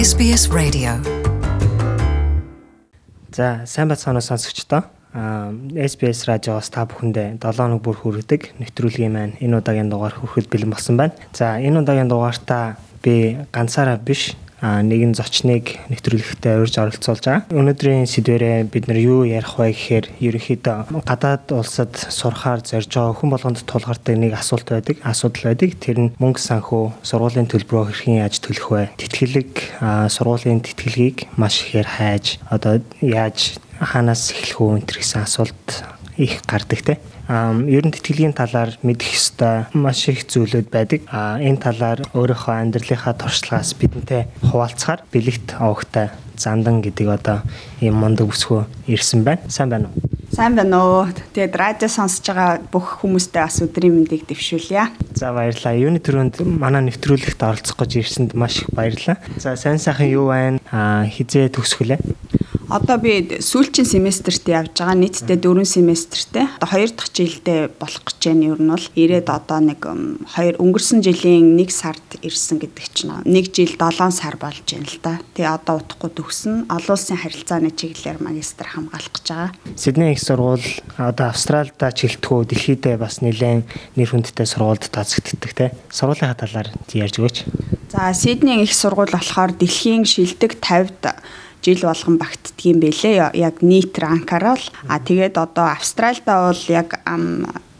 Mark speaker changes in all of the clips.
Speaker 1: SBS Radio.
Speaker 2: За сайн бацгаана сонсогчдоо. SBS радиоос та бүхэндээ 7 хоног бүр хүргэдэг нэвтрүүлгийн маань энэ удаагийн дугаар хүрэхэд бэлэн болсон байна. За энэ удаагийн дугаартаа би ганцаараа биш нэгэн зочныг нэвтрүүлэгтээ урьж оролцуулж байгаа. Өнөөдрийн сэдвэрээ бид нар юу ярих вэ гэхээр ерөнхийдөө гадаад улсад сурахаар зорж байгаа хүн болгонд тулгардаг нэг асуулт байдаг. Асуудал байдаг. Тэр нь мөнгө санхүү, сургуулийн төлбөрөө хэрхэн яаж төлөх вэ? Тэтгэлэг, сургуулийн тэтгэлгийг маш ихээр хайж одоо яаж хаанаас эхлэх үү энэ гэсэн асуулт их гардаг те ер нь тэтгэлгийн талаар мэдэх ёстой маш их зүйлүүд байдаг. А энэ талаар өөрийнхөө амьдралынхаа туршлагаас бидэнтэй хуваалцахаар бэлэгт овогтой зандан гэдэг одоо ийм мундаг бүсгөө ирсэн байна. Сайн байна уу?
Speaker 3: Сайн байна уу. Тэгээд радио сонсож байгаа бүх хүмүүстээ бас өдрийн мэндийг дэвшүүлье.
Speaker 2: За баярлалаа. Юуны төрөнд манай нэвтрүүлэгт оролцох гэж ирсэнд маш их баярлалаа. За сайн сайхан юу байна? А хизээ төгсгөлээ?
Speaker 3: Одоо би сүүлчийн семестрт явж байгаа. Нийтдээ 4 семестртэй. Одоо 2 дахь жилдээ болох гэж байна. Ер нь бол ирээд одоо нэг 2 өнгөрсөн жилийн 1 сард ирсэн гэдэг чинь 1 жил 7 сар болж байна л да. Тэгээ одоо утахгүй төгснө. Олон улсын харилцааны чиглэлээр магистр хамгаалах гэж байгаа.
Speaker 2: Сидней их сургууль одоо Австралида чиглэлтгүү дэлхийдээ бас нэлээд нэр хүндтэй сургуульд тооцогддог те. Сургуулийнхаа талаар ярьж өгөөч.
Speaker 3: За Сидней их сургууль болохоор дэлхийн шилдэг 50-д жил болгон багтдгийм бэлээ. Яг нийт ранкаар л а тэгээд одоо Австралидаа бол яг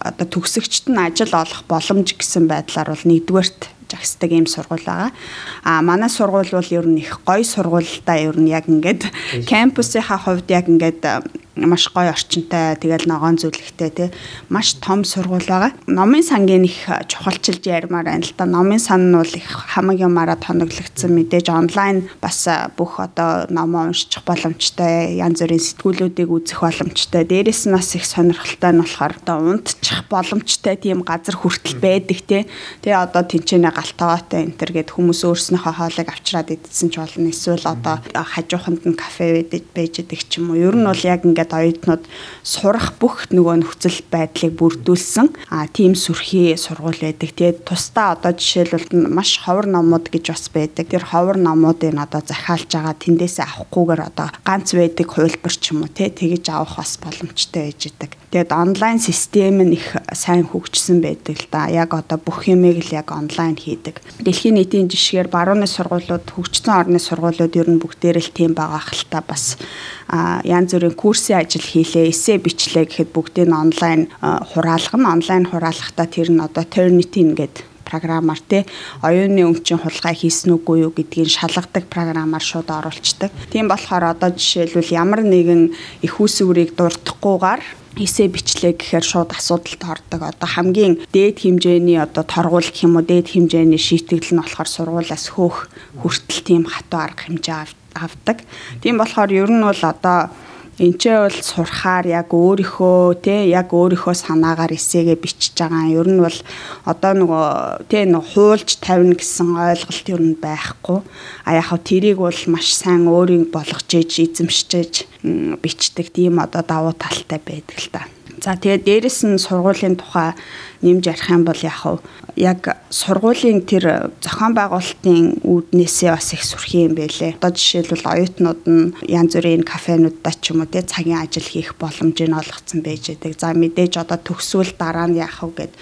Speaker 3: одоо төгсөгчд нь ажил олох боломж гэсэн байдлаар бол нэгдүгээрт жагсдаг ийм сургууль байгаа. А манай сургууль бол ер нь их гоё сургуультай ер нь яг ингээд кампусынхаа хувьд яг ингээд маш гоё орчинтай тэгэл ногоон зүлэгтэй тий маш том сургууль байгаа. Номын сангийн их чухалчилж ярмаар байна л да. Номын сан нь бол их хамаг юмараа тоноглогдсон мэдээж онлайн бас бүх одоо номоо уншчих боломжтой, янз бүрийн сэтгүүлүүдийг үзэх боломжтой. Дээрээс нь бас их сонирхолтой нь болохоор одоо унтчих боломжтой тийм газар хүртэл байдаг тий. Тэгээ одоо тэнцэнэ галтаваатай энэ төр гэд хүмүүс өөрснөөхөө хоолыг авчраад идсэн ч болно. Эсвэл одоо хажууханд нь кафе байж байдаг ч юм уу. Ер нь бол яг ингээд ингээд оюутнууд сурах бүх нөгөө нөхцөл байдлыг бүрдүүлсэн а тийм сүрхий сургууль байдаг. Тэгээд тусдаа одоо жишээлбэл маш ховор номууд гэж бас байдаг. Тэр ховор номуудыг одоо захиалж байгаа тэндээсээ авахгүйгээр одоо ганц байдаг хувилбар ч юм уу те тэгэж авах бас боломжтой байж идэг. Тэгээд онлайн систем нь их сайн хөгжсөн байдаг л да. Яг одоо бүх юмыг л яг онлайн хийдэг. Дэлхийн нийтийн жишгээр барууны сургуулиуд, хөгжсөн орны сургуулиуд ер нь бүгдээр л тийм байгаа хэл та бас янз бүрийн курсын ажил хийлээ, эссе бичлээ гэхэд бүгдийг нь онлайн хураалгана. Онлайн хураалгахдаа тэр нь одоо Turnitin гэдэг програмаар те оюуны өмчийн хулгай хийсэн үгүй юу гэдгийг шалгадаг програмаар шууд оруулцдаг. Тийм болохоор одоо жишээлбэл ямар нэгэн их усүрийг дуртахгүйгээр эсэ бичлээ гэхээр шууд асуудалд ордог. Одоо хамгийн дээд хэмжээний одоо торгуул гэх юм уу дээд хэмжээний шийтгэл нь болохоор сургуулаас хөөх хүртэл тийм хатуу арга хэмжээ авдаг. Тийм болохоор ер нь бол одоо Энчээ бол сурахаар яг өөрийнхөө тий яг өөрийнхөө санаагаар эсээгээ бичиж байгаа. Ер нь бол одоо нөгөө тий нэг хуулж тавина гэсэн ойлголт ер нь байхгүй. А яг хав тэрийг бол маш сайн өөрийг болгож ээж эзэмшиж бичдэг тийм одоо давуу талтай байдаг л та. За тэгээд дээрэс нь сургуулийн тухай нэмж ярих юм бол яг яг сургуулийн тэр зохион байгуулалтын үүднээсээ бас их сүрхий юм байлээ. Одоо жишээлбэл оюутнууд нь янз бүрийн кафенуудаа ч юм уу тий цагийн ажил хийх боломжийг олгоцсон байж байдаг. За мэдээж одоо төгсвөл дараа нь яах вэ гэд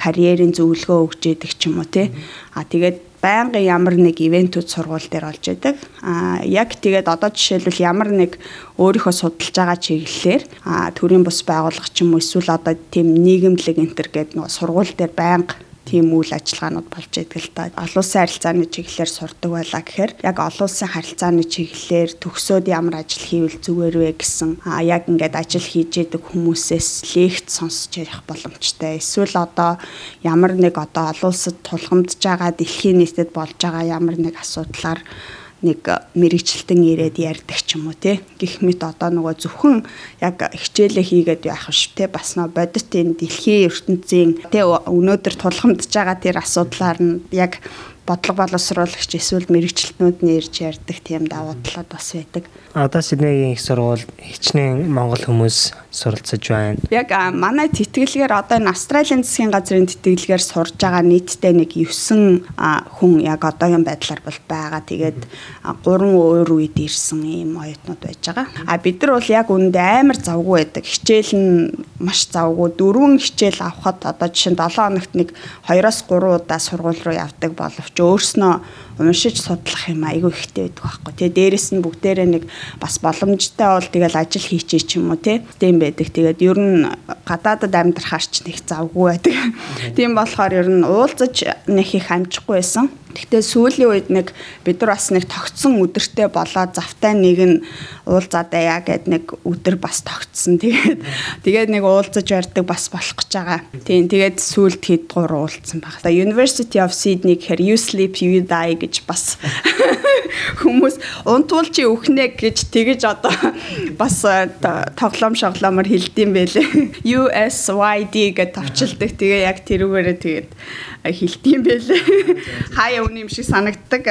Speaker 3: карьерийн зөвлөгөө өгч яадаг ч юм уу тий. А тэгээд байнгын ямар нэг ивентүүд сургууль дээр олж идэг. Аа яг тэгээд одоо жишээлбэл ямар нэг өөрийнхөө судалж байгаа чиглэлээр аа төрийн бус байгууллага ч юм уу эсвэл одоо тийм нийгэмлэг энтер гэдэг нэг сургууль дээр байнга тийм үйл ажиллагаанууд болж идэг л да. Олон улсын харилцааны чиглэлээр сурдаг байлаа гэхээр яг олон улсын харилцааны чиглэлээр төгсөөд ямар ажил хийвэл зүгээр вэ гэсэн а яг ингээд ажил хийж идэг хүмүүсээс лекц сонсч ярих боломжтой. Эсвэл одоо ямар нэг одоо олон улсад тулгамдж байгаа дэлхийн нийтэд болж байгаа ямар нэг асуудлаар нэг мэрэгчлэлтэн ирээд ярьдаг ч юм уу те? Гих мэт одоо нөгөө зөвхөн яг хичээлээ хийгээд яах биш те? Бас нөө бодит энэ дэлхийн ертөнцийн те? Өнөөдөр тулгамдж байгаа тэр асуудлаар нь яг бодлого боловсруулагч эсвэл мэрэгчлэтнүүд нь ирж ярьдаг тийм давуу талууд бас байдаг.
Speaker 2: Одоо Сиднейгийн их сургууль хичнээн монгол хүмүүс суралцж байна.
Speaker 3: Яг манай тэтгэлгээр одоо энэ Австралийн засгийн газрын тэтгэлгээр сурж байгаа нийтдээ нэг 9 хүн яг одоогийн байдлаар бол байгаа. Тэгээд 3 өөр үед ирсэн ийм оюутнууд байж байгаа. А бид нар бол яг үүнд амар завгүй байдаг. Хичээл нь маш завгүй. Дөрвөн хичээл авахад одоо жишээ нь 7 хоногт нэг 2-оос 3 удаа сургууль руу явдаг боловч өөрснөө уншиж судлах юм айгүй ихтэй байдаг байхгүй. Тэгээ дээрэс нь бүгдээрээ нэг бас боломжтой бол тэгэл ажил хийчээ ч юм уу тийм байдаг. Тэгээд ер нь гадаадад амьдрахаарч нэг завгүй байдаг. Тийм болохоор ер нь уулзаж нэг их амжихгүй байсан. Гэхдээ сүүлийн үед нэг бид нар бас нэг тогтсон өдөртэй болоод завтай нэг нь уулзаадаа гэд нэг өдөр бас тогтсон. Тэгээд тэгээд нэг уулзаж ярьдаг бас болох гэж байгаа. Тийм тэгээд сүүлд хэд гур уулзсан баг. За University of Sydney гэхээр you sleep you die гэж бас хүмүүс унтвал чи үхнэ гэж тэгэж одоо бас тоглоом шоглоомор хэлдэм байлээ. USYD гэж товчилдаг. Тэгээ яг тэрүүгээрээ тэгээд хилдэм байлээ. Хаяа үн юм шиг санагддаг.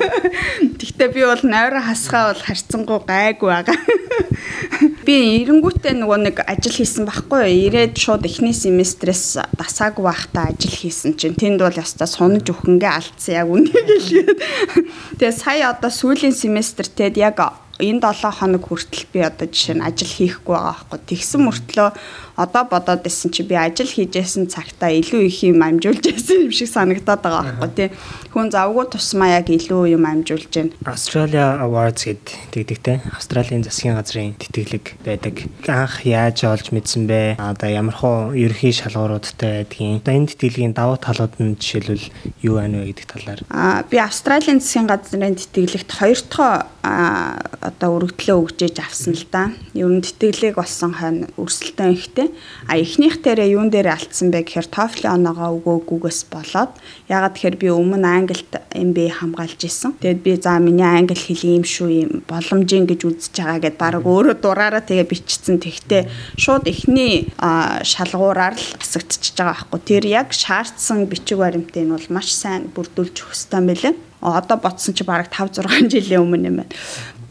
Speaker 3: Гэхдээ би бол нойроо хасгаа бол харьцангуй гайгүй байгаа. Би эренгүүтээ нөгөө нэг ажил хийсэн байхгүй юу? Ирээд шууд эхний семестрээс дасаагүй байхдаа ажил хийсэн чинь тэнд бол ястаа сунаж өхөнгөө алдсан яг үнийг хэлгээд. Тэгээ сая одоо сүүлийн семестр тед яг энэ 7 хоног хүртэл би одоо жишээ нь ажил хийхгүй байгаа байхгүй. Тэгсэн мөртлөө одоо бодоод исэн чи би ажил хийжсэн цагтаа илүү их юм амжуулж байсан юм шиг санагдаад байгаа байхгүй тий. Хүн завгүй тусмаа яг илүү юм амжуулж байна.
Speaker 2: Australia Awards гэдэг те. Австралийн засгийн газрын тэтгэлэг байдаг. Анх яаж олж мэдсэн бэ? Одоо ямар хуу ерхий шалгууруудтай байдгийг. Одоо энэ тэтгэлгийн давуу талууд нь жишээлбэл юу байна вэ гэдэг талаар.
Speaker 3: Аа би Австралийн засгийн газрын тэтгэлэгт хоёр дахь одоо өргөдлөө өгжээж авсан л да. Ер нь тэтгэлэг болсон хойно өрсөлдөөн ихтэй. А эхнийх дээрээ юун дээр алдсан бэ гэхээр TOEFL оноогоо өгөөгүйгээс болоод ягаад тэгэхээр би өмнө англид MBA хамгаалж исэн. Тэгэд би за миний англи хэл юм шүү юм боломжийн гэж үзэж байгаа гэд баг өөрөө дураараа тэгээ бичсэн. Тэгтээ шууд эхний шалгуураар л асагдчихж байгаа байхгүй. Тэр яг шаардсан бичиг баримтыг нь бол маш сайн бүрдүүлж хэрэгтэй юм билээ одоо ботсон чи бараг 5 6 жилийн өмнө юм байна.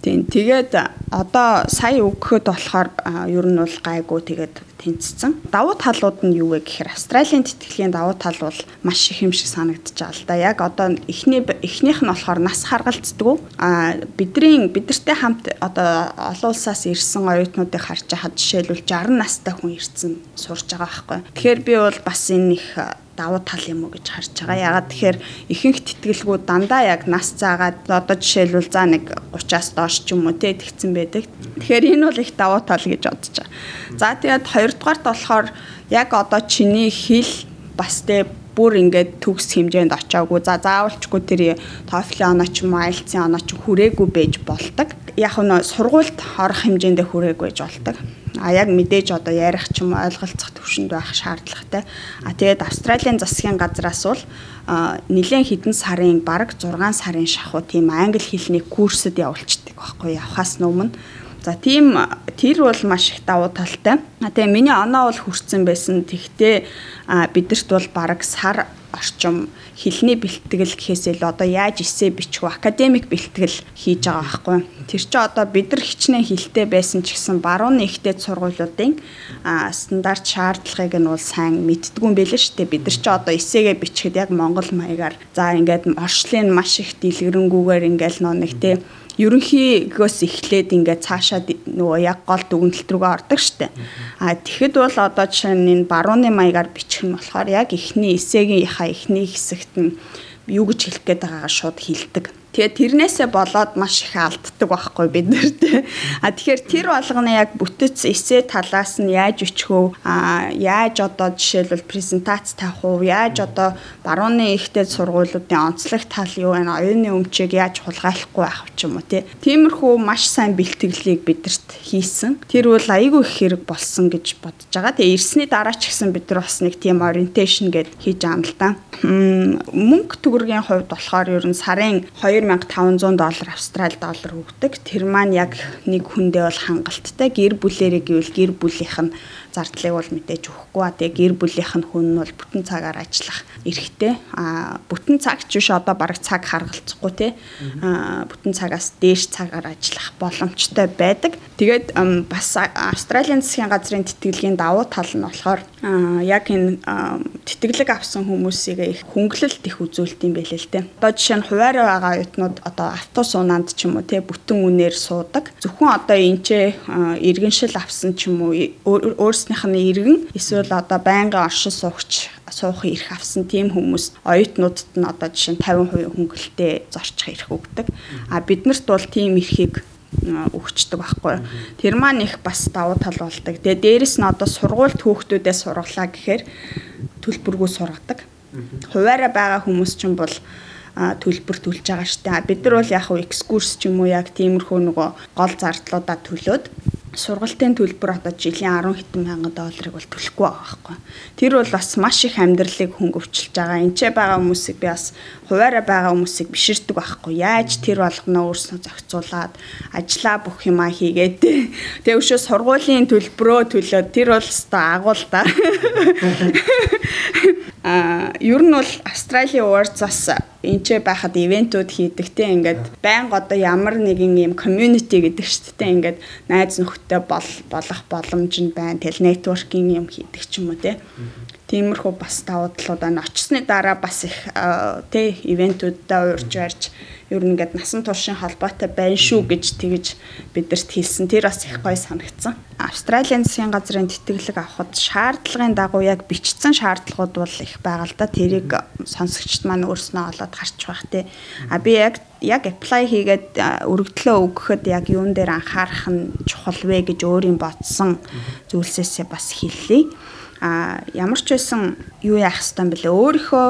Speaker 3: Тийм. Тэгээд одоо сая өгөхөд болохоор ер нь бол гайгүй тэгээд тэнцсэн. Давуу талууд нь юу вэ гэхээр Австралийн тэтгэлийн давуу тал бол маш их юм шиг санагдаж байгаа л да. Яг одоо эхний эхнийх нь болохоор нас харгалцдаг. А бидний бидэртэй хамт одоо олон улсаас ирсэн оюутнуудыг харж байхад жишээлбэл 60 настай хүн ирсэн сурж байгаа байхгүй. Тэгэхээр би бол бас энэ их давуу тал юм уу гэж харж байгаа. Ягаад тэгэхээр ихэнх тэтгэлгүүд дандаа яг нас заагаад одоо жишээлбэл за нэг 30-аас доош ч юм уу те тэгсэн байдаг. Тэгэхээр энэ бол их давуу тал гэж бодож байгаа. За тэгээд хоёрдугаарт болохоор яг одоо чиний хэл бас те бүр ингээд төгс хэмжээнд очиагүй. За заавалчгүй тэр TOEFL оноо ч юм уу IELTS-ийн оноо ч хүрээгүй байж болдог. Яг нь сургуульд орох хэмжээндээ хүрээгүй байж болдог а яг мэдээж одоо ярих ч юм ойлголцох төвшөнд байх шаардлагатай. А тэгээд Австралийн засгийн газраас бол нэлээд хідэн сарын бараг 6 сарын шахуу тийм англи хэлний курсд явуулцдаг байхгүй явхаас өмнө. За тийм тэр бол маш их давуу талтай. Тэгээ миний оноо бол хүрсэн байсан. Тэгтээ бидэрт бол бараг сар орчим хэлний бэлтгэл гэхээс илүү одоо яаж эссе бичих вэ академик бэлтгэл хийж байгаа байхгүй. Тэр чи одоо бид нар хичнээн хилтэй байсан ч гэсэн барууны ихтэй сургуулиудын стандарт шаардлагыг нь бол сайн мэддгүй юм байлээ шүү дээ. Бид нар чи одоо эсээгээ бичихэд яг монгол маягаар за ингээд орчлын маш их дэлгэрэнгүйгээр ингээд нөө нэг тий ерөнхийгөөс эхлээд ингээд цаашаа нөгөө яг гол дүгнэлт рүүгээ ордог штеп. А тэгэхэд бол одоо жишээ нь энэ барууны маягаар бичих нь болохоор яг эхний эсээгийнхаа эхний хэсэгт нь юу гэж хэлэх гээд байгаагаа шууд хилдэг. Тэгээд тэрнээсээ болоод маш их алддаг байхгүй бид нар тий. А тэгэхээр тэр болгоно яг бүтэц эсэ талаас нь яаж өчхөө а яаж одоо жишээлбэл презентац тавих уу яаж одоо барууны ихтэй сургуулиудын онцлог тал юу вэ оюуны өмчийг яаж хулгайлахгүй байх ч юм уу тий. Тиймэрхүү маш сайн бэлтгэлийг бидэрт хийсэн. Тэр бол айгүй их хэрэг болсон гэж бодож байгаа. Тэгээ ирсний дараа ч гэсэн бид нар бас нэг тийм ориенташн гэд хийж да. Мөнгө төгрөгийн хувьд болохоор ер нь сарын 2 2500 доллар австрали доллар өгдөг. Тэр маань яг нэг хүндээ бол хангалттай. Гэр бүлэрээ гэвэл гэр бүлийнх нь зардлыг бол мэдээж өгөхгүй ба тэгээ гэр бүлийнх нь хүн нь бол бүтэн цагаар ажиллах эрхтэй. А бүтэн цаг ч биш одоо бараг цаг харгалцахгүй те. А бүтэн цагаас дээш цагаар ажиллах боломжтой байдаг. Тэгээд бас Австралийн засгийн газрын тэтгэлгийн давуу тал нь болохоор яг энэ тэтгэлэг авсан хүмүүсийг их хөнгөлөлт их үзүүлт юм байлээ л те. Одоо жишээ нь хуваараа байгаа оюутнууд одоо автобус унаанд ч юм уу те бүтэн үнээр суудаг. Зөвхөн одоо энчээ иргэншил авсан ч юм уу өөрснийх нь иргэн эсвэл одоо байнгын оршин суугч суух эрх авсан тийм хүмүүс оюутнуудад нь одоо жишээ нь 50% хөнгөлөлтөд зорчих эрх өгдөг. А биднэрт бол тийм эрхийг өгчдөг байхгүй. Тэр маань их бас давуу тал болдог. Тэгээ дээрэс нь одоо сургуульд хүүхдүүдээ сургалаа гэхээр төлбөргүй сургадаг. Хуваараа байгаа хүмүүс ч юм бол төлбөр төлж байгаа штэ. Бид нар бол яг хуу экскурс ч юм уу яг тиймэрхүү нөгөө гол зардлуудаа төлөөд сургалтын төлбөр одоо жилийн 10 хэдэн мянган долларыг бол төлөхгүй байгаа байхгүй. Тэр бол бас маш их амьдралыг хөнгөвчлж байгаа. Энд ч байгаа хүмүүсийг би бас хуваараа байгаа хүмүүсийг биширдэг байхгүй. Яаж тэр болгоноо өөрснөө зохицуулаад ажиллаа бүх юмаа хийгээд тэгээ өшөө сургуулийн төлбөрөө төлөөд тэр бол өстой агуул та. А ер нь бол Australia Awards-аас энчээ байхад ивентүүд хийдэг те ингээд байнга одоо ямар нэгэн юм community гэдэг шүү дээ ингээд найз нөхдөд бол болох боломж нь байна тэл networking юм хийдэг ч юм уу те тиймэрхүү бас давуу талууд байна очсны дараа бас их те ивентүүддээ уурж барьж ер нь ингээд насан туршийн холбоотой байна шүү гэж тэгж бидэрт хэлсэн. Тэр бас их гоё санагдсан. Австралийн засгийн газрын тэтгэлэг авахд шаардлагын дагуу яг бичсэн шаардлагууд бол их байгаа л да. Тэрийг сонсогчд маань өөрснөө олоод гарч байх те. А би яг яг apply хийгээд өргөдлөө өгөхөд яг юун дээр анхаарах нь чухал вэ гэж өөрийн бодсон зүйлсээсээ бас хэллээ. А ямар ч байсан юу яах хэвтан бэлээ өөрийнхөө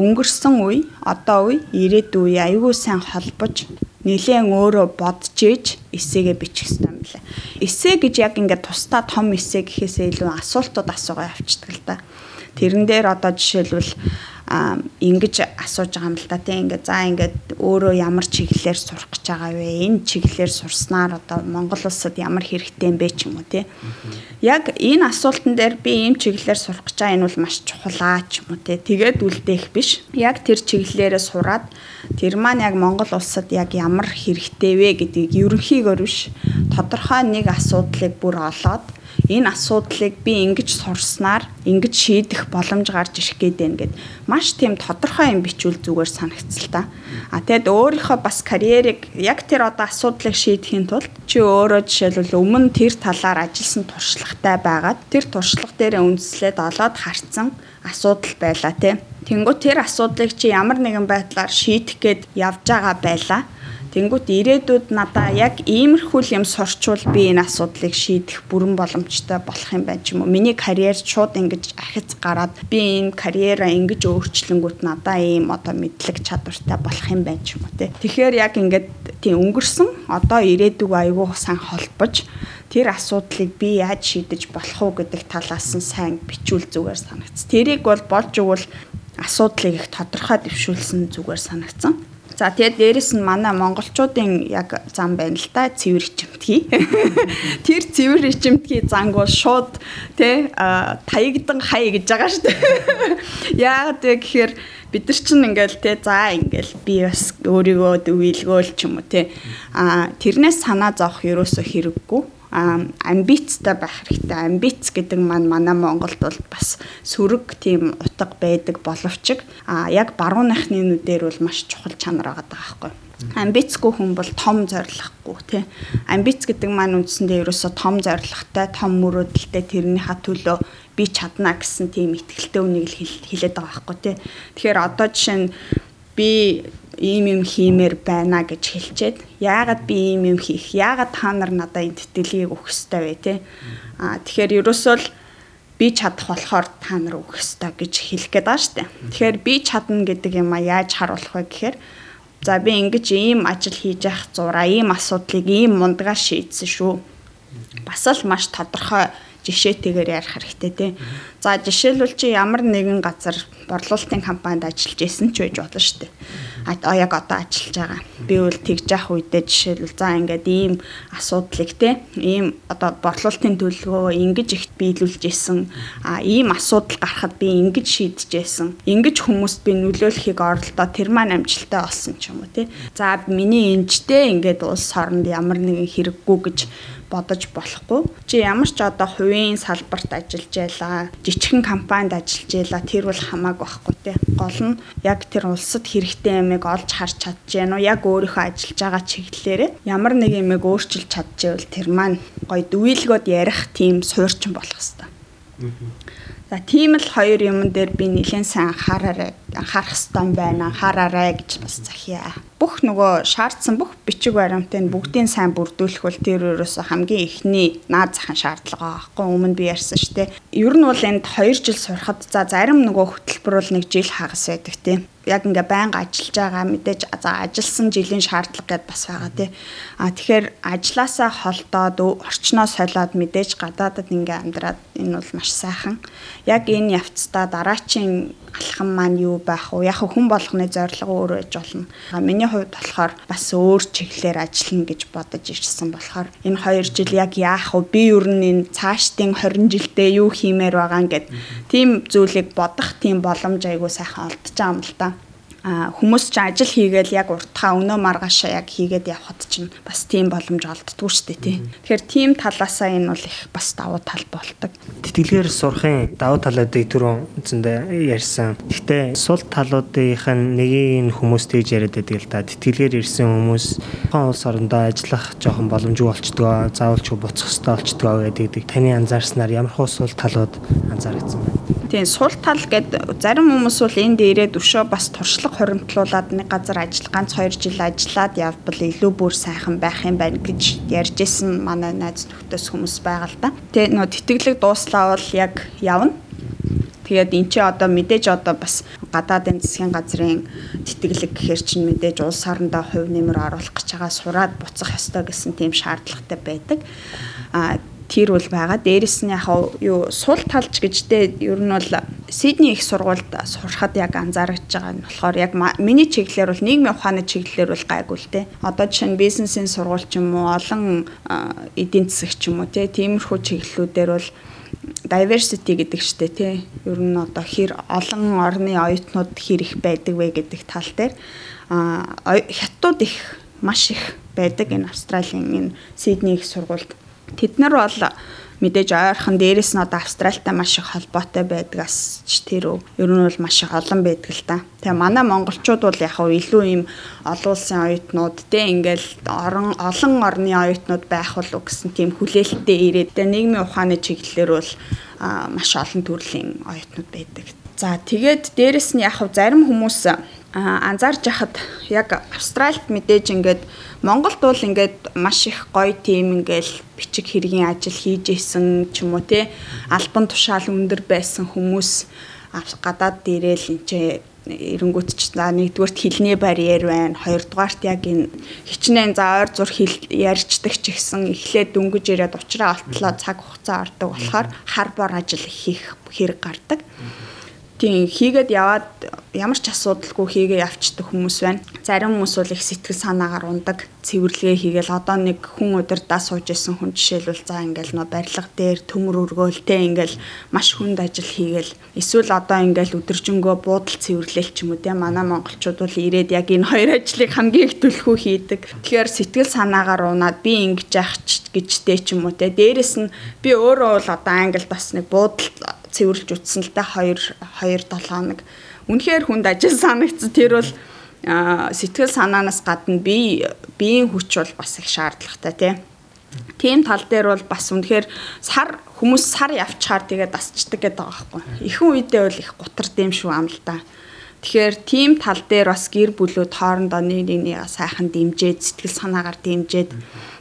Speaker 3: өнгөрсөн үе, одоо үе, ирээдүйн үе аюул сайн холбож нэлээд өөрөө бодож ээж эсээгээ бичих хэрэгтэй юм лээ. Эсээ гэж яг ингээд тусдаа том эсээ гэхээсээ илүү асуултууд асуугаа явчихдаг л да. Тэрэн дээр одоо жишээлбэл а ингэж асууж байгаа юм л та тийм ингээ за ингээд өөрөө ямар чиглэлээр сурах гэж байгаа вэ? Энэ чиглэлээр сурснаар одоо Монгол улсад ямар хэрэгтэй юм бэ ч юм уу тийм яг энэ асуултан дээр би ийм чиглэлээр сурах гэж байгаа энэ бол маш чухалаа ч юм уу тийм тэгээд үлдээх биш. Яг тэр чиглэлээрээ сураад тэр маань яг Монгол улсад яг ямар хэрэгтэй вэ гэдгийг ерөнхийгөр биш тодорхой нэг асуудлыг бүр олоод энэ асуудлыг би ингэж сурснаар ингэж шийдэх боломж гарч ирэх гээд байна гэд маш тийм тодорхой юм бичүүл зүгээр санагцл та. А тэгэд өөрийнхөө бас карьерийг яг тэр одоо асуудлыг шийдэхин тулд чи өөрөө жишээлбэл өмнө тэр талаар ажилласан туршлагатай байгаад тэр туршлага дээр үндэслээд олоод харцсан асуудал байла тий. Тэнгүү тэр асуудлыг чи ямар нэгэн байдлаар шийдэх гээд явж байгаа байла Тэнгүүт ирээдүйд надаа яг иймэрхүү юм сурчвал би энэ асуудлыг шийдэх бүрэн боломжтой болох юм байна ч юм уу. Миний карьер шууд ингэж ахиц гараад би энэ карьераа ингэж өөрчлөнгүүт надаа ийм одоо мэдлэг чадвартай болох юм байна ч юм уу те. Тэгэхээр яг ингээд тийм өнгөрсөн одоо ирээдүг аягүй сайн холбож тэр асуудлыг би яаж шийдэж болох уу гэдэг талаас нь сайн бичүүл зүгээр санагц. Тэрийг бол болж өгвөл асуудлыг их тодорхой дэвшүүлсэн зүгээр санагцсан. За тэгээд дээрэс нь манай монголчуудын яг зам байна л да цэвэр ичимтгий. Тэр цэвэр ичимтгий занг бол шууд тэ таягдан хай гэж байгаа шүү дээ. Яагаад вэ гэхээр бид нар чинь ингээл те за ингээл би бас өөрийгөө дөвилгөөл ч юм уу те а тэрнээс санаа зовох ерөөсө хэрэггүй амбицтай байх хэрэгтэй. Амбиц гэдэг маань манай Монголд бол бас сөрөг тийм утга байдаг боловч яг барууныхны нүдээр бол маш чухал чанар байгаа байхгүй. Амбицгүй хүн бол том зориггүй тий. Амбиц гэдэг маань үндсэндээ ерөөсө том зоригтой, том мөрөөдөлтэй тэрнийхээ төлөө би чадна гэсэн тийм ихтгэлтэй үнийг л хэлээд байгаа байхгүй тий. Тэгэхээр одоо жишээ нь би ийм юм хиймээр байна гэж хэлчихэд яагаад би ийм юм хийх яагаад та нар надад энэ тэтгэлгийг өгөх ёстой вэ те? А тэгэхээр ерөөсөө л би чадах болохоор та нар өгөх ёстой гэж хэлэх гээд байгаа штэ. Тэгэхээр би чадна гэдэг юм а яаж харуулах вэ гэхээр за би ингэж ийм ажил хийж явах зураа ийм асуудлыг ийм мундгаар шийдсэн шүү. Бас л маш тодорхой жишээтэйгээр ярих хэрэгтэй тий. За жишээлбэл чи ямар нэгэн газар борлуулалтын компанид ажиллаж исэн ч байж болно шүү дээ. А яг одоо ажиллаж байгаа. Би бол тэгж явах үедээ жишээлбэл за ингээд ийм асуудлыг те ийм одоо борлуулалтын төлөвлөгөө ингэж их биелүүлж исэн. А ийм асуудал гарахад би ингэж шийдэж исэн. Ингэж хүмүүст би нөлөөлөхийг оролдоо тэр маань амжилттай болсон ч юм уу те. За миний энжтэй ингээд улс орнд ямар нэгэн хэрэггүй гэж бодож болохгүй. Чи ямар ч одоо хувийн салбарт ажиллаж байлаа, жижигхэн компанид ажиллаж байлаа тэр бол хамаагүй байхгүй те. Гол нь яг тэр улсад хэрэгтэй юмыг олж харж чадж үү? Яг өөрийнхөө ажиллаж байгаа чиглэлээрээ ямар нэг юмыг өөрчилж чадчихвэл тэр маань гоё дүйлгөөд ярих тийм суурчин болох хэвээр. За тийм л хоёр юм дээр би нэлээд сайн анхаараарай анхаарах хэрэгтэй байна анхаараарай гэж бас захиа. Бүх нөгөө шаардсан бүх бичиг баримтыг бүгдийг сайн бүрдүүлэх бол тэр өөрөөсөө хамгийн ихний наад захын шаардлага байхгүй өмнө би ярьсан шүү дээ. Ер нь бол энд 2 жил сурахад за зарим нөгөө хөтөлбөр бол нэг жил хагас байдаг тийм яг ингээ байнга ажиллаж байгаа мэдээж за ажилласан жилийн шаардлага гэд бас байгаа тий. А тэгэхээр ажилласаа холдоод орчноо солиод мэдээж гадаадад ингээ амьдраад энэ бол маш сайхан. Яг энэ явцдаа дараачийн алхам маань юу байх вэ? Яг хүн болгоны зорилго өөр байж болно. Миний хувьд болохоор бас өөр чиглэлээр ажиллана гэж бодож ирсэн болохоор энэ 2 жил яг яах вэ? Би ер нь энэ цаашдын 20 жилдээ юу хиймээр байгаа гэд тийм зүйлийг бодох тийм боломж айгуу сайхан олдож байгаа юм л та хүмүүс ч ажил хийгээл яг уртхаа өнөө маргаашаа яг хийгээд явхад чинь бас тийм боломж олддгүй шүү дээ тий. Тэгэхээр тийм талаасаа энэ бол их бас давуу тал болдог.
Speaker 2: Тэтгэлгээр сурахын давуу талуудыг түрүүн үндсэндээ ярьсан. Гэхдээ сул талуудынх нь нэгийг хүмүүс тэгж яриад байдаг л да. Тэтгэлгээр ирсэн хүмүүс хон улс орондоо ажиллах жоохон боломжгүй болчдгоо, заавал ч буцах хэрэгтэй болчдгоо гэдэг. Таны анзаарснаар ямар хөө сул талууд анзаарчихсан байна?
Speaker 3: Тийм сул тал гэд зарим хүмүүс бол энд ирээд өшөө бас туршлага хуримтлуулад нэг газар ажил ганц 2 жил ажиллаад явбал илүү бүр сайхан байх юм байна гэж ярьж исэн манай найз нөхдөс хүмүүс байгаа л да. Тэгээ нөө тэтгэлэг дууслаа бол яг явна. Тэгээд эн чи одоо мэдээж одоо бас гадаадын засгийн газрын тэтгэлэг гэхэр чинь мэдээж улс орондоо хувь нэмэр оруулах гэж байгаа сураад буцах ёстой гэсэн тийм шаардлагатай байдаг. А тэр бол байгаа. Дээрэс нь яг юу сул талч гэжтэй ер нь бол Сидней их сургуульд сурахад яг анзаарч байгаа нь болохоор яг миний чиглэлээр бол нийгмийн ухааны чиглэлээр бол гайгүй л те. Одоо жишээ нь бизнесийн сургууль ч юм уу олон эдийн засаг ч юм уу те. Тиймэрхүү чиглэлүүдээр бол diversity гэдэг штэ тий. Ер нь одоо хэр олон орны оюутнууд хэр их байдаг вэ гэдэг тал дээр а хятадууд их маш их байдаг энэ Австралийн энэ Сидней их сургуульд Тэд нар бол мэдээж ойрхон дээрэс нь одоо Австралитай маш их холбоотой байдгаас ч тэр ер нь бол маш их олон байдаг л та. Тэгээ манай монголчууд бол яг хав илүү ийм олон улсын оюутнууд те ингээл орон олон орны оюутнууд байх болов гэсэн тийм хүлээлттэй ирээд тэгээ нийгмийн ухааны чиглэлээр бол маш олон төрлийн оюутнууд байдаг. За тэгээд дээрэс нь яг зарим хүмүүс анзаарч яхад яг Австральд мэдээж ингээд Монголд бол ингээд маш их гоё тийм ингээл бичиг хэргийн ажил хийж исэн ч юм уу те? Албан тушаал өндөр байсан хүмүүс гадаад дээрэл энэ эренгүүт ч за нэгдүгээрт хилний барьер байна. Хоёрдугаарт яг энэ хичнээн за ойр зур хэл ярьждаг ч гэсэн эхлээд дөнгөж ирээд уучраа олтлоо цаг хугацаа ордог болохоор хар бор ажил хийх хэрэг гардаг. Mm -hmm Тийм хийгээд яваад ямар ч асуудалгүй хийгээ явцдаг хүмүүс байна. Зарим хүмүүс бол их сэтгэл санаагаар ундаг, цэвэрлэгээ хийгээл одоо нэг хүн удирдаа сууж исэн хүн жишээлбэл за ингээл нөө барилга дээр төмөр өргөөлтэй ингээл маш хүнд ажил хийгээл эсвэл одоо ингээл өдөржингөө буудал цэвэрлээл ч юм уу тийм манай монголчууд бол ирээд яг энэ хоёр ажлыг хамгийн их төлхөө хийдэг. Тэгэхээр сэтгэл санаагаар унаад би ингэж яах гэжтэй ч юм уу тийм дээрэс нь би өөрөө бол одоо англи бас нэг буудал цэвэрлж утсан л та 2 2 7 хоног. Үнэхээр хүнд ажил санагдсан. Тэр бол сэтгэл санаанаас гадна би биеийн хүч бол бас их шаардлагатай тий. Тийм тал дээр бол бас үнэхээр сар хүмүүс сар явчихаар тэгээд дасчдаг гэдэг байгаа байхгүй. Ихэнх үедээ бол их гутард юм шүү ам л да. Тэгэхээр тийм тал дээр бас гэр бүлүүд хоорондоо нэг нэгнийгээ сайхан дэмжээд сэтгэл санаагаар дэмжээд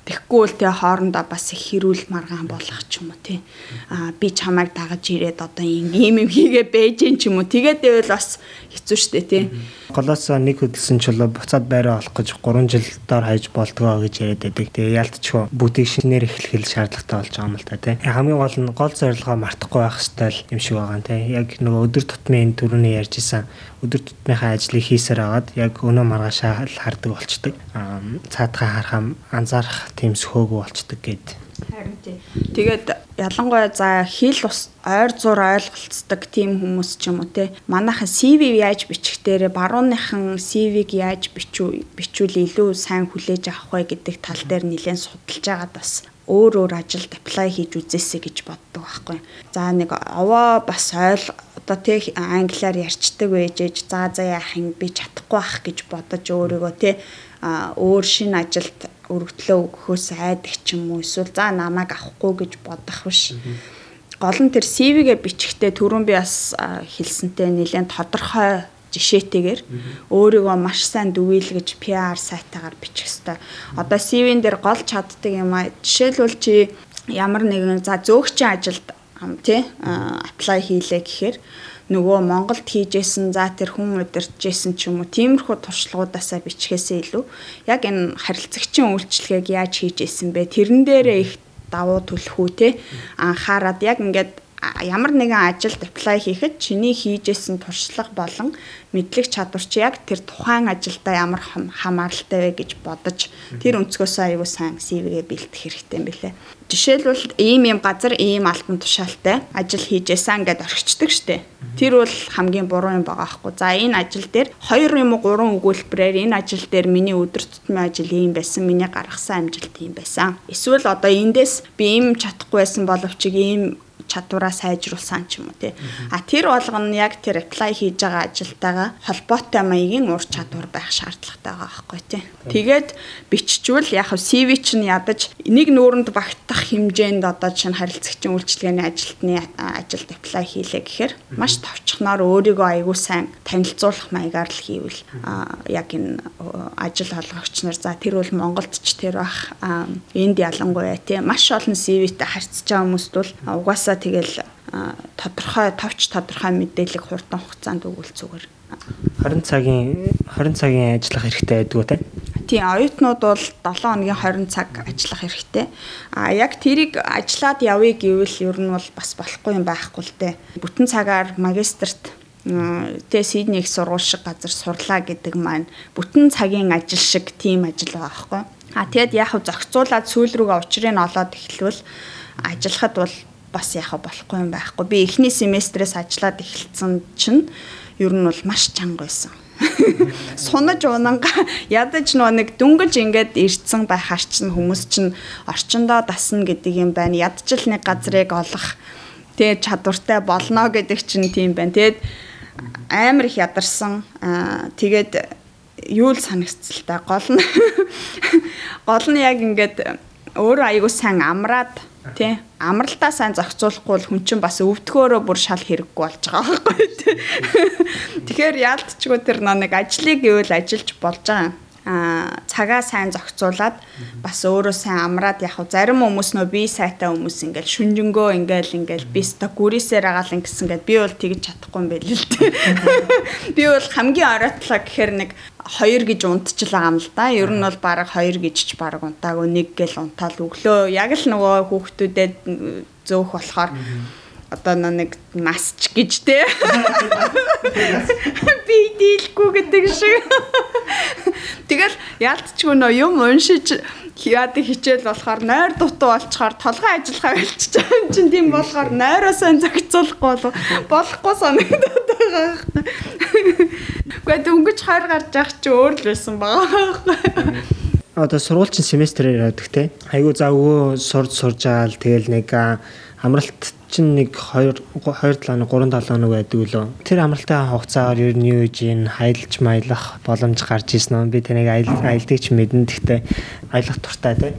Speaker 3: Тэгэхгүй л тэ хоорондоо бас их хэрүүл маргаан болох ч юм уу тий. Аа би чамайг дагаж ирээд одоо ийм юм хийгээ бэж гин ч юм уу. Тэгээд байвал бас хэцүү шттэ тий.
Speaker 2: Голоос нэг хөдөлсөн чулуу буцаад байраа олох гэж 3 жил доор хайж болдгоо гэж яриад байдаг. Тэгээ яалтчгүй бүгдийг шинээр эхлэх шаардлагатай болж байгаа юм л та тий. Хамгийн гол нь гол зорилгоо мартахгүй байх хэрэгтэй юм шиг байгаа юм тий. Яг нөгөө өдөр тутмын төрөний ярьж исэн өдөр тутмынхаа ажлыг хийсээр агаад яг өнөө маргаашаа хардаг болчдөг. Аа цаадхаа харахам анзаарах тийм сөхөөгүй болчдөг гэд.
Speaker 3: Харин тий. Тэгээд ялангуяа за хэл ус ойр зур ойлголцдог тийм хүмүүс ч юм уу те. Манайхан CV яаж бичих дээрээ барууныхан CV-г яаж бичүү бичүүл илүү сайн хүлээж авах вэ гэдэг тал дээр нэлээд судалж байгаад бас өөр өөр ажилд apply хийж үзээсэй гэж боддог байхгүй. За нэг овоо бас ойл одоо тэг англиар ярьцдаг байж ээж за за яах юм би чадахгүй ах гэж бодож өөрийгөө те өөр шинэ ажилд өргөдлөө өгөхөөс айдаг ч юм уу эсвэл за намайг авахгүй гэж бодох биш. Гол нь тэр CV-гээ бичихтэй түрүүн би бас хэлсэнтэй нэлээд тодорхой жишээтэйгээр өөрийгөө маш сайн дүгийлгэж PR сайтаагаар бичих хэвээр. Одоо CV-н дээр гол чаддаг юм а жишээлбэл чи ямар нэгэн за зөөгчийн ажилд тий apply хийлээ гэхээр нөгөө Монголд хийжсэн за тэр хүн удирдахжсэн ч юм уу тиймэрхүү туршлагуудаасаа бичгээсээ илүү. Яг энэ харилцагчийн үйлчлэгийг яаж хийжсэн бэ? Тэрэн дээрээ их давуу төлөх үү те анхаарад. Яг ингээд ямар нэгэн ажилд apply хийхэд чиний хийжсэн туршлага болон мэдлэг чадвар чи яг тэр тухайн ажилдаа ямар хамааралтай вэ гэж бодож тэр өнцгөөс аягүй сайн CV-гээ бэлтгэх хэрэгтэй юм билэ. Жишээлбэл ийм юм газар ийм алтан тушаалтай ажил хийжсэн гэдээ орхичдаг штеп. Тэр бол хамгийн буруу юм байгаа хгүй. За энэ ажил дээр 2 юм уу 3 өгүүлбэрээр энэ ажил дээр миний өдөр тутмын ажил ийм байсан, миний гаргасан амжилт ийм байсан. Эсвэл одоо эндээс би ийм чадахгүй байсан боловч ийм чадвараа сайжруулсан ч юм уу тий. А тэр болгоно яг тэр apply хийж байгаа ажилтайгаа холбоотой маягийн ур чадвар байх шаардлагатай байгаа байхгүй тий. Тэгээд биччихвэл яг CV чинь ядаж нэг нүүрэнд багтах хэмжээнд одоо чинь харилцагчийн үйлчлэгээний ажилтны ажилд apply хийлээ гэхээр маш товчхоноор өөрийгөө аягүй сайн танилцуулах маягаар л хийвэл яг энэ ажил олгогч нар за тэр бол Монголд ч тэр бах энд ялангуяа тий маш олон CV-тэй харьцаж байгаа хүмүүст бол угаасаа тэгэл тодорхой товч тодорхой мэдээлэл хурдан хугацаанд өгвөл зүгээр.
Speaker 2: 20 цагийн 20 цагийн ажиллах хэрэгтэй байдгүй те.
Speaker 3: Тийм, оюутнууд бол 7 хоногийн 20 цаг ажиллах хэрэгтэй. А яг тэрийг ажиллаад явъя гэвэл ер нь бол бас болохгүй юм байхгүй л те. Бүтэн цагаар магистрт тэ Сидней их сургууль шиг газар сурлаа гэдэг маань бүтэн цагийн ажил шиг тийм ажил байгаа байхгүй. А тэгэд яг зохицуулаад сүүл рүүгээ учрыг олоод эхлэвэл ажиллахад бол бас яхаа болохгүй юм байхгүй. Би эхний семестрээс ажиллаад эхэлсэн чинь ер нь бол маш чанга байсан. Сунаж унанга ядаж нөө нэг дүнгэж ингээд ирцэн байх харчин хүмүүс чинь орчондоо дасна гэдэг юм байна. Ядчил нэг газрыг олох тэгээ чадвартай болно гэдэг чинь тийм байна. Тэгээд амар их ядарсан. Тэгээд юу л санагцлаа. Гол нь гол нь яг ингээд өөрөө аягүй сайн амраад тий. Амралтаа сайн зохицуулахгүй бол хүн чинь бас өвдгөөрөө бүр шал хэрэггүй болж байгаа байхгүй тий. Тэгэхээр яалтчгүй тэр нэг ажлыг гэвэл ажиллаж болж байгаа цагаа сайн зохицуулаад бас өөрөө сайн амраад яг зарим хүмүүс нөө би сайтай хүмүүс ингээл шүнжэнгөө ингээл ингээл би ста гүрээсээр агаал ингэсэн гэд би бол тэгж чадахгүй юм байл л дээ. Би бол хамгийн оройтлоо гэхээр нэг 2 гэж унтчихлаа юм л да. Ер нь бол баг 2 гэж ч баг унтаагүй нэг гэл унтаал өглөө яг л нөгөө хүүхдүүдэд зөөх болохоор одоо нэг насч гэж те би дийлгүй гэдэг шиг тэгэл яалтчгүй нөө юм уншиж яад хичээл болохоор нойр дутуу болчоор толгой ажиллахаа байгаа юм чинь тийм болохоор нойроосоо зохицуулахгүй бол болохгүй санагдаад байгаа. Гэхдээ дөнгөж хойр гарч явах чи өөр л байсан байгаа.
Speaker 2: Одоо сургуульчин семестрээр явдаг те. Айгу за өвөө сурж сурж аал тэгэл нэг амралт чинь нэг 2 2 7 3 7 нэг байдаг үлээ. Тэр амралтын хугацаагаар ер нь юу гэж ин хаялж маялах боломж гарч ирсэн нь би тэнэг аялдаг ч мэдэн гэхдээ аялах туртай тий.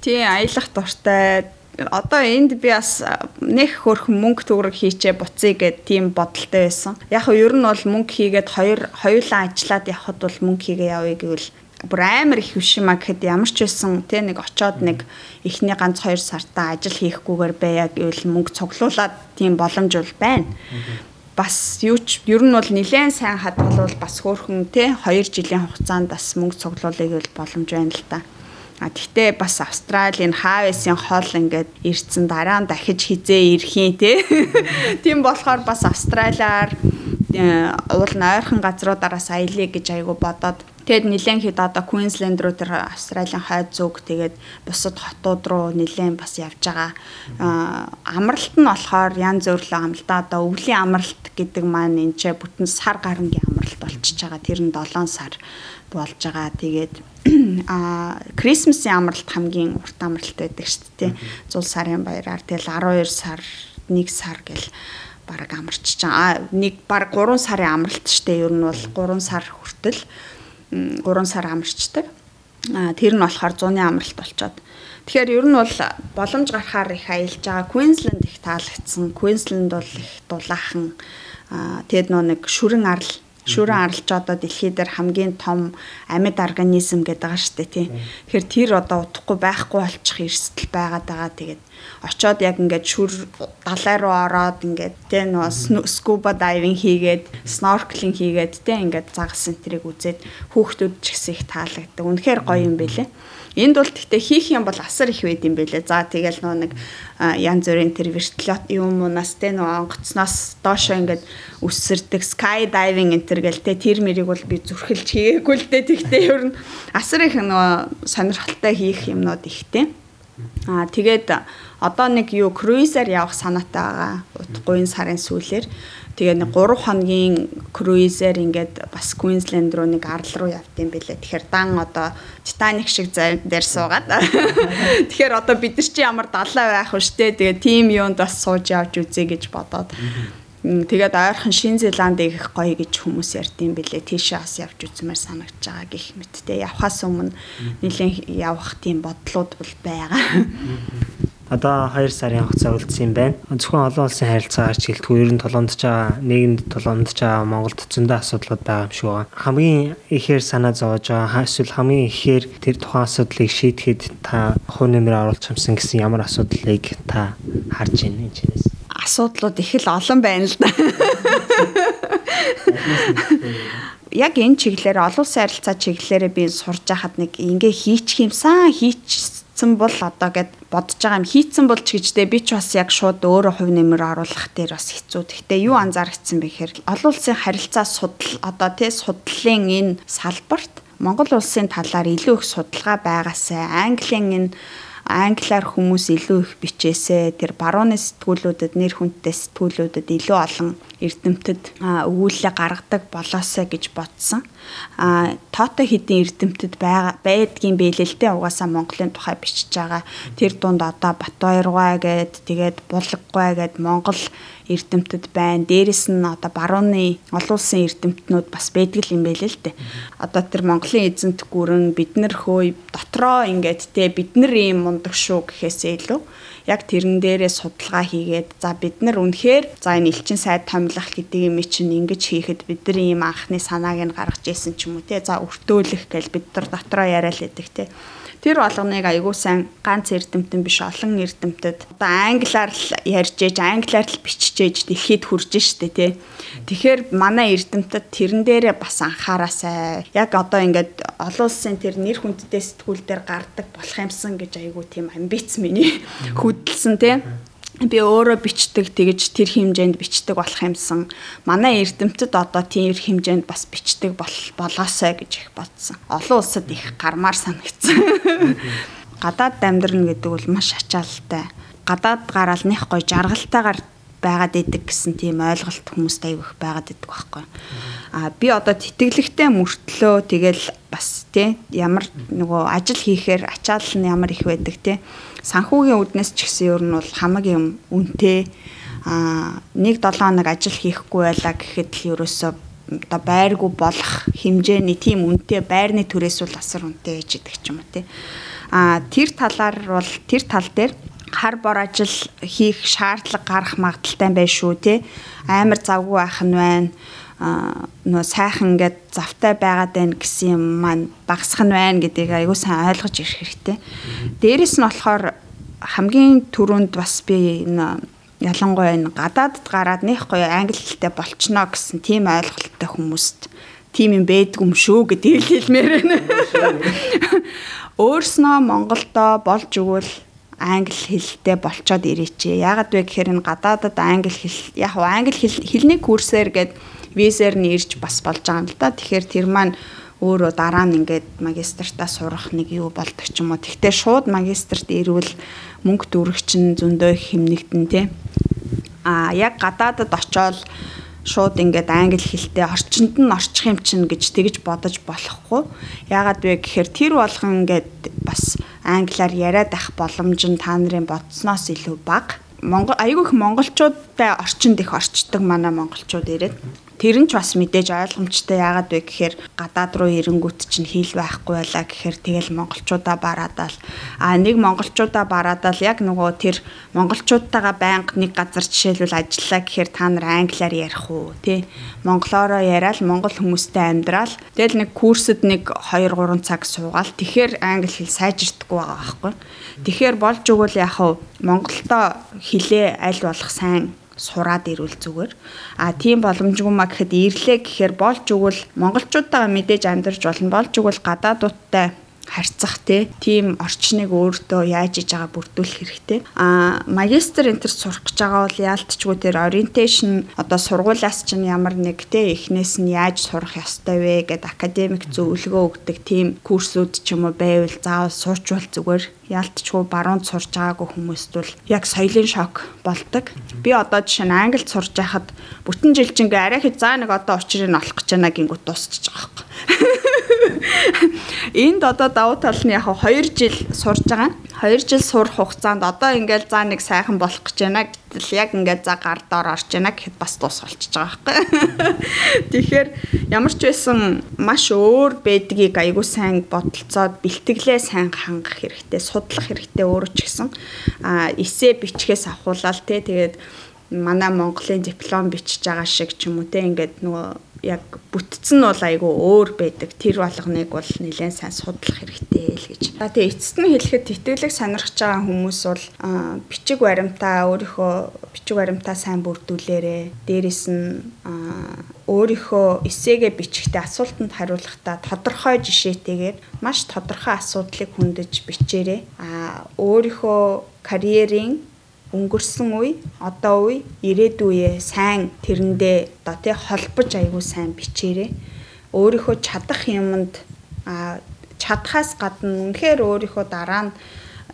Speaker 3: Тий аялах туртай одоо энд би бас нэг хөрх мөнгө төгрөг хийчээ буцъя гэд тийм бодолтой байсан. Яг нь ер нь бол мөнгө хийгээд хоёр хоёулаа ажиллаад явхад бол мөнгө хийгээ явъя гэвэл бүр амар их биш юм а гэхэд ямар ч байсан тэ нэг очоод нэг эхний ганц 2 сартаа ажил хийхгүйгээр байя гэвэл мөнгө цуглуулад тийм боломж бол байна. Бас юу ч ер нь бол нэлээд сайн хадгалвал бас хөөхөн тэ 2 жилийн хугацаанд бас мөнгө цуглуулъя гэвэл боломж байна л та. А тэгтээ бас Австралийн Хавэсийн хол ингээд ирцэн дараа нь дахиж хизээ ирэхийн те. Тийм болохоор бас Австралиар э, уул нойрхон газруудараас аялье гэж айгу бодоод Тэгэд нилээн хэд одоо Queensland руу тэр Австралийн хойд зүг тэгээд бусад хотууд руу нилээн бас явж байгаа. Амралт нь болохоор янз бүрийн амралтаа одоо өвлийн амралт гэдэг маань энэ ч бүтэн сар гарангийн амралт болчихж байгаа. Тэр нь 7 сар болж байгаа. Тэгээд а Крисмсийн амралт хамгийн урт амралт байдаг шүү дээ. 100 сарын баяраар тэгэл 12 сар 1 сар гэл бараг амарч чаа. Нэг баг 3 сарын амралт штэ ер нь бол 3 сар хүртэл 3 сар амарчдаг. А тэр нь болохоор 100-ны амралт болчоод. Тэгэхээр ер нь бол боломж гарахаар их аялж байгаа. Queensland их таалагдсан. Queensland бол их дулаахан. А тэгэд нөө нэг шүрэн арал шүрэн аралч одоо дэлхий дээр хамгийн том амьд организм гэдэг байгаа шүү дээ тий. Тэгэхээр тэр одоо удахгүй байхгүй болчих эрсдэл байгаад байгаа. Тэгээд очоод яг ингээд шүр далай руу ороод ингээд тий нөө скуба дайвинг хийгээд снорклинг хийгээд тий ингээд загас энтрийг үзээд хүүхдүүд ч гэсэн их таалагддаг. Үнэхээр гоё юм бэлээ. Энд бол гэхдээ хийх юм бол асар их байд юм бэлээ. За тэгэл нөө нэг янз бүрийн тэр вертолет юм уунаас те нөө онгоцноос доошоо ингээд үссэрдэг sky diving энэ төр гэл те тэр мэрийг бол би зүрхэлж хийгээгүй л те тэгтээ ер нь асар их нөө сонирхолтой хийх юмнууд ихтэй. Аа тэгээд одоо нэг юу круизер явах санаатай байгаа. Утгагүй сарын сүүлээр Тэгээ нэг 3 хоногийн круизер ингээд бас Queensland руу нэг арал руу юм бэлээ. Тэгэхээр дан одоо Titanic шиг дээр суугаад. Тэгэхээр одоо бид нар чи ямар далай байх вэ штэ. Тэгээ тим юунд бас сууж явж үзье гэж бодоод. Тэгээд ойрхон Шин Зеландыг их гоё гэж хүмүүс ярьдсан бэлээ. Тийшээ бас явж үзмээр санагдаж байгаа гэх мэттэй. Явхаас өмнө нэлийн явах тийм бодлууд бол байгаа
Speaker 2: одоо 2 сарын хугацаа үлдсэн юм байна. Зөвхөн олон улсын харилцаагаар чиглэлтгүй ер нь толомдож байгаа, нийгэмд толомдож байгаа Монголд зөндөө асуудлууд байгаа юм шиг байна. Хамгийн ихээр санаа зовж байгаа эсвэл хамгийн ихээр тэр тухайн асуудлыг шийдэхэд та хувь нэмэр оруулж хамсан гэсэн ямар асуудлыг та харж байна энэ чинээс?
Speaker 3: Асуудлууд их л олон байна л да. яг энэ чиглэлээр олон улсын харилцаа чиглэлээрээ би сурж байхад нэг ингээ хийчих юмсан хийч хийцэн бол одоо гэд бодож байгаа юм хийцэн бол ч гэжтэй би ч бас яг шууд өөрөө хувь нэмэр оруулах дээр бас хэцүү. Гэхдээ юу анзаарчихсан бэ гэхээр олон улсын харилцаа судал одоо тий судлалын энэ салбарт Монгол улсын талаар илүү их судалгаа байгаасаа Английн энэ англиар хүмүүс илүү их бичээсээ тэр барууны сэтгүүлүүдэд нэр хүндтэй сэтгүүлүүдэд илүү олон эрдэмтэд өгүүлэлээ гаргадаг болоосаа гэж бодсон. А тоотой хэдийн эрдэмтэд байдгийн бэлэлтэй угаасаа Монголын тухай бичиж байгаа. Тэр дунд одоо Батбаяргай гээд тэгээд Булгагай гээд Монгол эрдэмтэд байна. Дээрэс нь одоо барууны олон улсын эрдэмтнүүд бас байдаг юм байл л дээ. Одоо тэр Монголын эзэнт гүрэн бид нар хөөе дотроо ингээд те бид нар ийм мундаг шүү гэхээсээ илүү яг тэрэн дээрээ судалгаа хийгээд за бид нар үнэхээр за энэ элчин сайд томилох гэдэг юм чинь ингэж хийхэд бид нар ийм анхны санааг нь гаргаж ирсэн ч юм уу те за өртөөлөх гэж бид нар дотроо яриа л байдаг те Тэр болгоныг айгуу сайн ганц эрдэмтэн биш олон эрдэмтэд одоо англиар л ярьж ээж англиар л бичиж ээж дэлхийд хүрж штэ тий. Тэгэхээр манай эрдэмтэд тэрэн дээрээ бас анхаараасай. Яг одоо ингээд олон улсын тэр нэр хүндтэй сэтгүүл дээр гардаг болох юмсан гэж айгуу тийм амбиц миний хөдөлсөн тий би өөрөө бичдэг тэгэж тэр хэмжээнд бичдэг болох юмсан. Манай эрдэмтэд одоо тэр хэмжээнд бас бичдэг бол болоосой гэж их бодсон. Олон улсад их гармаар санагдсан. Гадаад амьдрна гэдэг бол маш ачаалалтай. Гадаад гараал нэх гой жаргалтайгаар байгаад идэг гэсэн тийм ойлголт хүмүүст аяг их байгаад идэг байхгүй. А би одоо тэтгэлэгтэй мөртлөө тэгэл бас тий ямар нөгөө ажил хийхээр ачаал нь ямар их байдаг тий санхүүгийн үднэс ч гэсэн ер нь бол хамаг юм үнэтэй. А нэг 7 хоног ажил хийхгүй байлаа гэхэд л ерөөсөө одоо байргүй болох хэмжээний тийм үнэтэй байрны төрөөс бол асар үнэтэй гэж идэг ч юм уу тий а тэр талаар бол тэр тал дээр хар бор ажил хийх шаардлага гарах магадaltaй байх шүү те. Амар завгүй байх нь байна нөө сайхан ингээд завтай байгаад байна гэсэн юм маань багасах нь байна гэдгийг аягүй сайн ойлгож ирэх хэрэгтэй. Дээрэс нь болохоор хамгийн түрүүнд бас би энэ ялангуяа энэ гадаадд гараад нэх гоё англи хэлтэй болчихно гэсэн тийм ойлголттой хүмүүст тийм юм байдгүй юм шүү гэдгийг хэлмээр байна. Өөрснөө Монголдо болж өгвөл англи хэлтэй болцоод ирээч. Яагаад вэ гэхээр энэ гадаадад англи хэл яг англи хэл хэлний курсээр гээд визээр нь ирж бас болж байгаа юм л да. Тэгэхээр тэр маань өөрөө дараа нь ингээд магистртаа сурах нэг юу болдог ч юм уу. Тэгтээ шууд магистрт ирвэл мөнгө дүрх чинь зөндөө хэмнэгдэн тий. А яг гадаадад очоод шууд ингээд англи хэлтэй орчинд нь орчих юм чинь гэж тэгж бодож болохгүй. Яагаад вэ гэхээр тэр болгон ингээд бас англиар яриад ах боломж нь та нарын бодсноос илүү бага. Монгол айгүйх монголчуудтай орчинд их орчдөг манай монголчууд ирээд Тэр нь ч бас мэдээж ойлгомжтой яагаад вэ гэхээр гадаад руу ирэнгүүт чинь хэл байхгүй байлаа гэхээр тэгэл монголчуудаа бараадаа л а нэг монголчуудаа бараадаа л яг нөгөө тэр монголчуудтайгаа байнга нэг газар жишээлбэл ажиллаа гэхээр та нар англиар ярих уу тий? Монголоороо яриад монгол хүмүүстэй амьдрал. Тэгэл нэг курсэд нэг 2 3 цаг суугаал тэгэхээр англи хэл сайжирдаггүй байгаа байхгүй? Тэгэхээр болж өгвөл яг хав монголдо хилээ аль болох сайн сураад ирвэл зүгээр. А тийм боломжгүй маа гэхэд ирлээ гэхээр болж өгвөл монголчуудаа мэдээж амьдарч болно. Болж өгвөл гадаадуудтай харьцах тийм орчныг өөртөө яаж иж байгаа бүрдүүлэх хэрэгтэй. А магистр энтер сурах гэж байгаа бол яалтчгүй тэр ориентейшн одоо сургуулиас чинь ямар нэг те эхнээс нь яаж сурах ёстой вэ гэд академик зөвлөгөө өгдөг тийм курсүүд ч юм уу байвал заавал суучвал зүгээр яалтчгүй баруунд сурж байгаагүй хүмүүст бол яг соёлын шок болдог. Би одоо жишээ нь англид сурж байхад бүтэн жил чинь арай их заа нэг одоо учрыг олох гэж байна гингүүт дуусчих байхгүй. Энд одоо давуу тал нь яг 2 жил сурж байгаа. 2 жил сурах хугацаанд одоо ингээл за нэг сайхан болох гэж байна гэтэл яг ингээд за гар доор орж байна гэхэд бас дуус болчихж байгаа байхгүй. Тэгэхээр ямар ч байсан маш өөр байдгийг айгуу сайн бодолцоод бэлтгэлээ сайн хангах хэрэгтэй, судлах хэрэгтэй өөрөө ч гэсэн. А эсээ бичгээс авахуулаад те тэгээд манай Монголын диплом бичиж байгаа шиг ч юм уу те ингээд нөгөө яг бүтцэн нь бол айгүй өөр байдаг. Тэр болгоныг бол нэлээд сайн судлах хэрэгтэй л гэж. За тэгээ эцэст нь хэлэхэд тэтгэлэг сонирхож байгаа хүмүүс бол бичиг баримтаа өөрийнхөө бичиг баримтаа сайн бүрдүүлээрэ. Дээрэс нь өөрийнхөө эсээгээ бичихдээ асуултанд хариулахдаа тодорхой жишээтэйгээр маш тодорхой асуудлыг хөндөж бичээрэй. А өөрийнхөө карьерийн өнгөрсөн үе, одоо үе, ирээдүйе сайн тэрэндээ одоо тий холбож аягүй сайн бичээрэй. Өөрийнхөө чадах юмд а чадхаас гадна үнэхээр өөрийнхөө дараа нь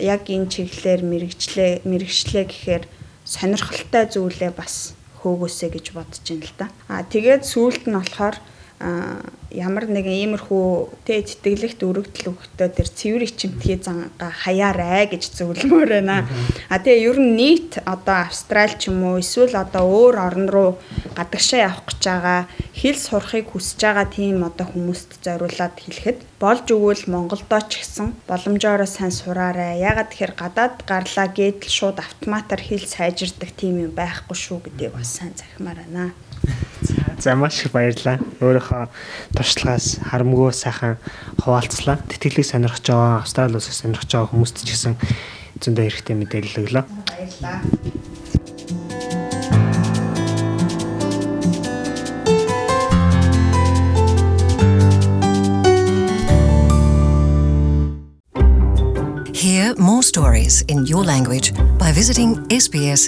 Speaker 3: яг энэ чиглэлээр мэрэгчлээ мэрэгчлээ гэхээр сонирхолтой зүйлээ бас хөөгөөсэй гэж бодож байна л да. А тэгээд сүүлд нь болохоор ямар нэгэн иймэрхүү тэ тэтгэлэгт өргөдөл өгөхдөө тэр цэвэр ичимтгий занга хаяарай гэж зөвлөмөр байна. А тэгээ ер нь нийт одоо Австрали ч юм уу эсвэл одоо өөр орн руу гадагшаа явах гэж байгаа хэл сурахыг хүсэж байгаа тийм одоо хүмүүст зориулаад хэлэхэд болж өгвөл Монголдоо ч гэсэн боломжоор сайн сураарай. Ягаад тэгэхээр гадаад гарлаа гэдэл шууд автоматар хэл сайжирдаг тийм юм байхгүй шүү гэдгийг бас сайн захимаар байна.
Speaker 2: За маш их баярлалаа. Өөрийнхөө туршлагаас харамгүй сайхан хуваалцлаа. Тэтгэлийг сонирхож байгаа, Австрали улсыг сонирхож байгаа хүмүүст ч гэсэн зөндөө хэрэгтэй мэдээлэл өглөө. Баярлалаа. Hear more stories in your language by visiting sbs.com.au.